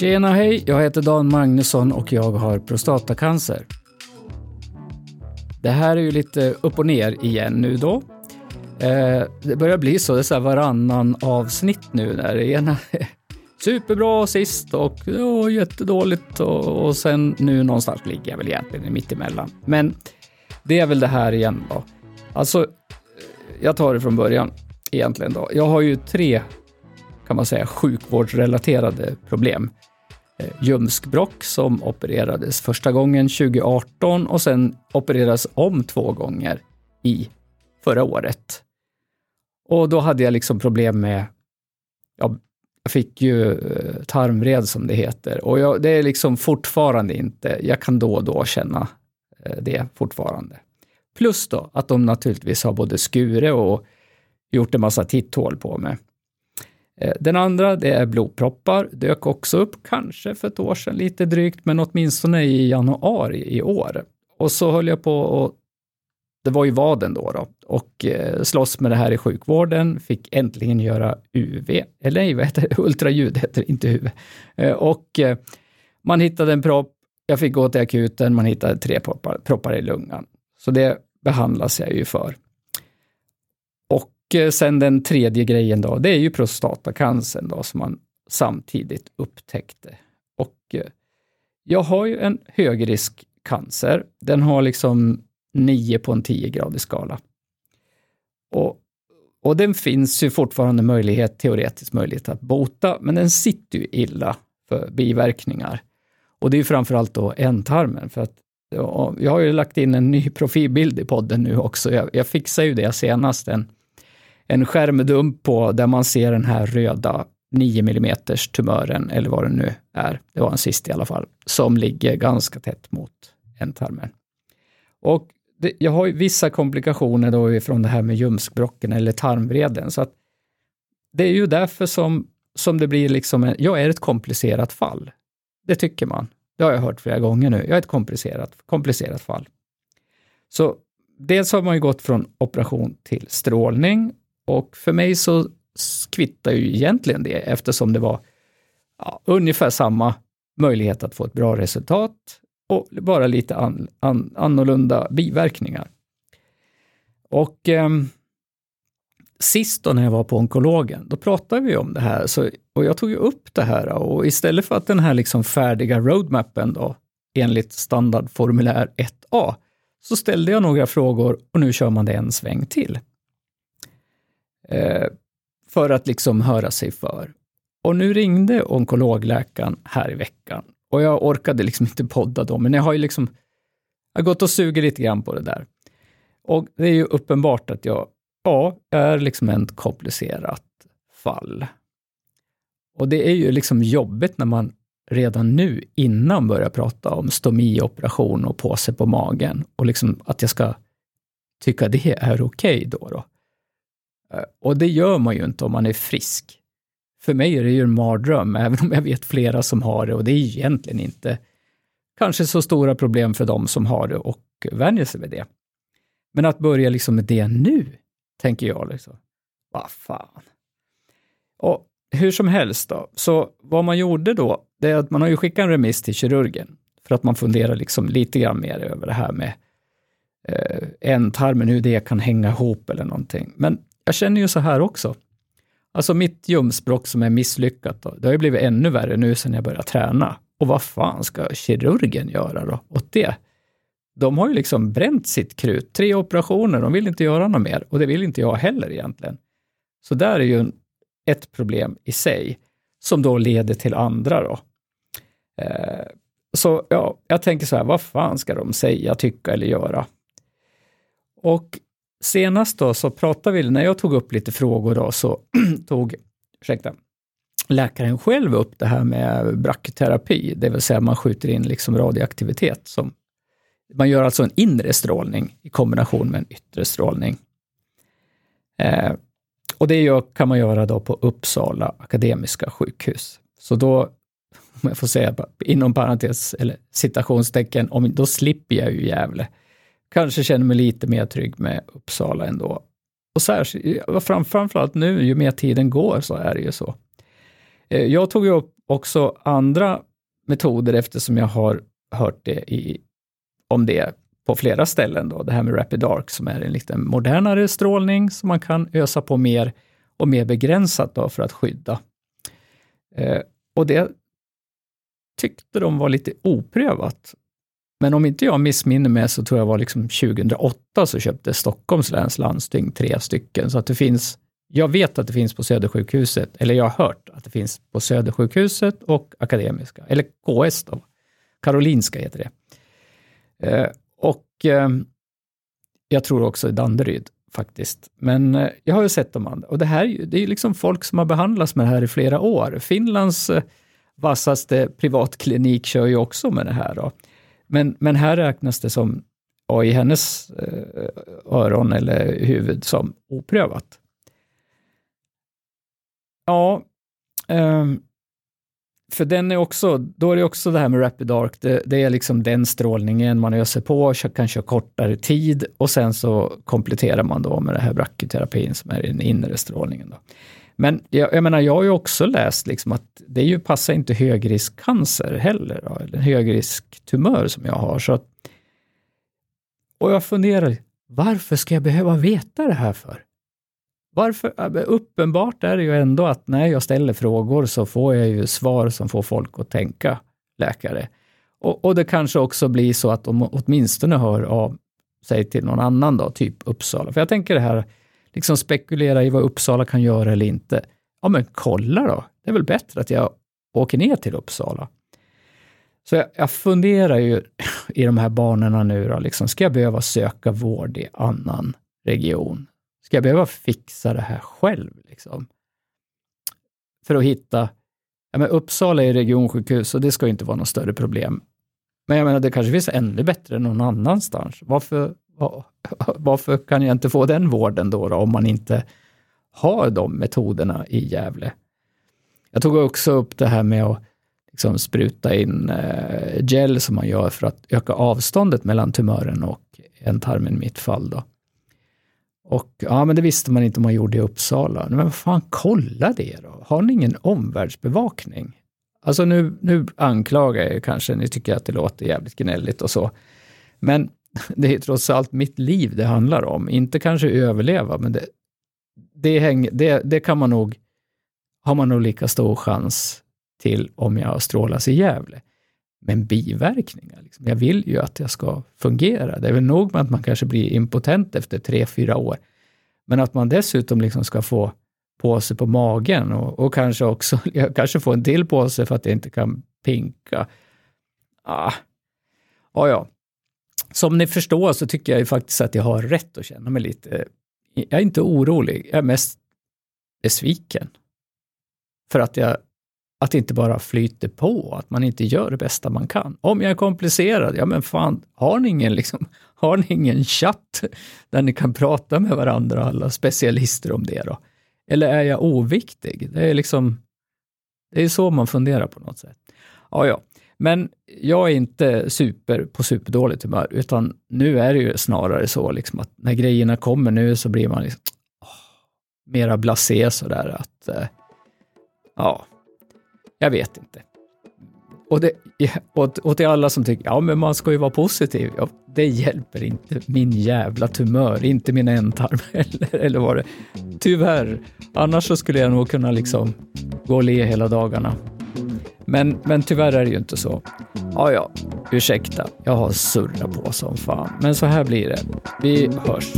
Tjena hej, jag heter Dan Magnusson och jag har prostatacancer. Det här är ju lite upp och ner igen nu då. Eh, det börjar bli så, det är så här varannan avsnitt nu när det ena är superbra sist och oh, jättedåligt och, och sen nu någonstans ligger jag väl egentligen mitt emellan. Men det är väl det här igen då. Alltså, jag tar det från början egentligen då. Jag har ju tre, kan man säga, sjukvårdsrelaterade problem. Eh, Ljumskbråck som opererades första gången 2018 och sen opererades om två gånger i förra året. Och då hade jag liksom problem med, ja, jag fick ju eh, tarmvred som det heter och jag, det är liksom fortfarande inte, jag kan då och då känna eh, det fortfarande. Plus då att de naturligtvis har både skurit och gjort en massa titthål på mig. Eh, den andra, det är blodproppar, dök också upp, kanske för ett år sedan, lite drygt, men åtminstone i januari i år. Och så höll jag på och det var ju vaden då, då och eh, slåss med det här i sjukvården, fick äntligen göra UV, eller nej, vad heter det, ultraljud heter det, inte UV. Eh, och man hittade en propp, jag fick gå till akuten, man hittade tre proppar, proppar i lungan. Så det behandlas jag ju för. Eh, sen den tredje grejen då, det är ju prostatacancern då som man samtidigt upptäckte. Och eh, jag har ju en högrisk cancer. Den har liksom 9 på en 10-gradig skala. Och, och den finns ju fortfarande möjlighet, teoretisk möjlighet att bota, men den sitter ju illa för biverkningar. Och det är ju framförallt då ändtarmen, för att jag har ju lagt in en ny profilbild i podden nu också. Jag, jag fixade ju det senast, en, en skärmdump på där man ser den här röda 9 mm tumören, eller vad det nu är, det var en sist i alla fall, som ligger ganska tätt mot ändtarmen. Och det, jag har ju vissa komplikationer då från det här med ljumskbråcken eller tarmvreden, så att det är ju därför som, som det blir liksom, en, jag är ett komplicerat fall. Det tycker man. Det har jag hört flera gånger nu. Jag är ett komplicerat, komplicerat fall. Så dels har man ju gått från operation till strålning och för mig så kvittar ju egentligen det eftersom det var ja, ungefär samma möjlighet att få ett bra resultat och bara lite an, an, annorlunda biverkningar. Och eh, sist då när jag var på onkologen, då pratade vi om det här så, och jag tog ju upp det här och istället för att den här liksom färdiga roadmappen då, enligt standardformulär 1A, så ställde jag några frågor och nu kör man det en sväng till. Eh, för att liksom höra sig för. Och nu ringde onkologläkaren här i veckan och jag orkade liksom inte podda då, men jag har ju liksom jag har gått och sugit lite grann på det där. Och det är ju uppenbart att jag, ja, jag är liksom ett komplicerat fall. Och det är ju liksom jobbigt när man redan nu innan börjar prata om stomioperation och påse på magen och liksom att jag ska tycka det är okej okay då, då. Eh, och det gör man ju inte om man är frisk för mig är det ju en mardröm, även om jag vet flera som har det och det är egentligen inte kanske så stora problem för dem som har det och vänjer sig vid det. Men att börja liksom med det nu, tänker jag. Liksom. Vad fan. Och hur som helst då, så vad man gjorde då, det är att man har ju skickat en remiss till kirurgen för att man funderar liksom lite grann mer över det här med eh, ändtarmen, hur det kan hänga ihop eller någonting. Men jag känner ju så här också, Alltså mitt ljumskbråck som är misslyckat, då, det har ju blivit ännu värre nu sedan jag började träna. Och vad fan ska kirurgen göra då åt det? De har ju liksom bränt sitt krut. Tre operationer, de vill inte göra något mer. Och det vill inte jag heller egentligen. Så där är ju ett problem i sig, som då leder till andra då. Eh, så ja, jag tänker så här, vad fan ska de säga, tycka eller göra? Och senast då så pratade vi, när jag tog upp lite frågor då, så tog, ursäkta, läkaren själv upp det här med brachyterapi, det vill säga man skjuter in liksom radioaktivitet. Som, man gör alltså en inre strålning i kombination med en yttre strålning. Eh, och det gör, kan man göra då på Uppsala Akademiska sjukhus. Så då, om jag får säga inom parentes, eller citationstecken, om, då slipper jag ju Gävle kanske känner mig lite mer trygg med Uppsala ändå. Och särskilt, fram, framförallt nu, ju mer tiden går så är det ju så. Eh, jag tog ju upp också andra metoder eftersom jag har hört det i, om det på flera ställen. Då. Det här med Rapid Dark som är en lite modernare strålning som man kan ösa på mer och mer begränsat då för att skydda. Eh, och det tyckte de var lite oprövat. Men om inte jag missminner mig så tror jag var liksom 2008 så köpte Stockholms läns landsting tre stycken. Så att det finns, jag vet att det finns på Södersjukhuset, eller jag har hört att det finns på Södersjukhuset och Akademiska, eller KS då. Karolinska heter det. Eh, och eh, jag tror också i Danderyd faktiskt. Men eh, jag har ju sett de andra. Och det här det är liksom folk som har behandlats med det här i flera år. Finlands eh, vassaste privatklinik kör ju också med det här. Då. Men, men här räknas det som, ja, i hennes eh, öron eller huvud, som oprövat. Ja, ehm, för den är också, då är det också det här med Rapid Arc, det, det, är liksom den strålningen man öser på, kan köra kortare tid och sen så kompletterar man då med det här brachyterapin som är den inre strålningen. Då. Men jag, jag, menar, jag har ju också läst liksom att det ju passar inte högriskcancer heller, då, eller högrisktumör som jag har. Så att, och jag funderar, varför ska jag behöva veta det här för? Varför? Uppenbart är det ju ändå att när jag ställer frågor så får jag ju svar som får folk att tänka, läkare. Och, och det kanske också blir så att de åtminstone hör av sig till någon annan då, typ Uppsala. För jag tänker det här, liksom spekulera i vad Uppsala kan göra eller inte. Ja, men kolla då. Det är väl bättre att jag åker ner till Uppsala. Så jag, jag funderar ju i de här banorna nu då, liksom, ska jag behöva söka vård i annan region? Ska jag behöva fixa det här själv? Liksom? För att hitta, ja men Uppsala är regionsjukhus och det ska inte vara något större problem. Men jag menar, det kanske finns ännu bättre någon annanstans. Varför, varför kan jag inte få den vården då, då, om man inte har de metoderna i Gävle? Jag tog också upp det här med att liksom spruta in eh, gel som man gör för att öka avståndet mellan tumören och ändtarmen i mitt fall. Då. Och ja, men det visste man inte om man gjorde i Uppsala. Men vad fan, kolla det då. Har ni ingen omvärldsbevakning? Alltså nu, nu anklagar jag er kanske, ni tycker att det låter jävligt gnälligt och så. Men det är trots allt mitt liv det handlar om. Inte kanske överleva, men det, det, häng, det, det kan man nog, har man nog lika stor chans till om jag strålas i Gävle. Men biverkningar, liksom. jag vill ju att jag ska fungera. Det är väl nog med att man kanske blir impotent efter tre, fyra år. Men att man dessutom liksom ska få påse på magen och, och kanske också kanske få en till påse för att jag inte kan pinka. Ah. Ja, ja. Som ni förstår så tycker jag ju faktiskt att jag har rätt att känna mig lite... Eh, jag är inte orolig, jag är mest besviken. För att jag att det inte bara flyter på, att man inte gör det bästa man kan. Om jag är komplicerad, ja men fan, har ni ingen, liksom, har ni ingen chatt där ni kan prata med varandra, alla specialister om det då? Eller är jag oviktig? Det är liksom, det är så man funderar på något sätt. Ja, ja. Men jag är inte super på superdåligt humör, utan nu är det ju snarare så liksom att när grejerna kommer nu så blir man liksom, åh, mera blasé sådär att, eh, ja, jag vet inte. Och, det, och, och till alla som tycker, ja men man ska ju vara positiv. Ja, det hjälper inte min jävla tumör, inte min ändtarm eller, eller vad det Tyvärr. Annars så skulle jag nog kunna liksom gå och le hela dagarna. Men, men tyvärr är det ju inte så. Ja, ja, ursäkta, jag har surrat på som fan. Men så här blir det. Vi hörs.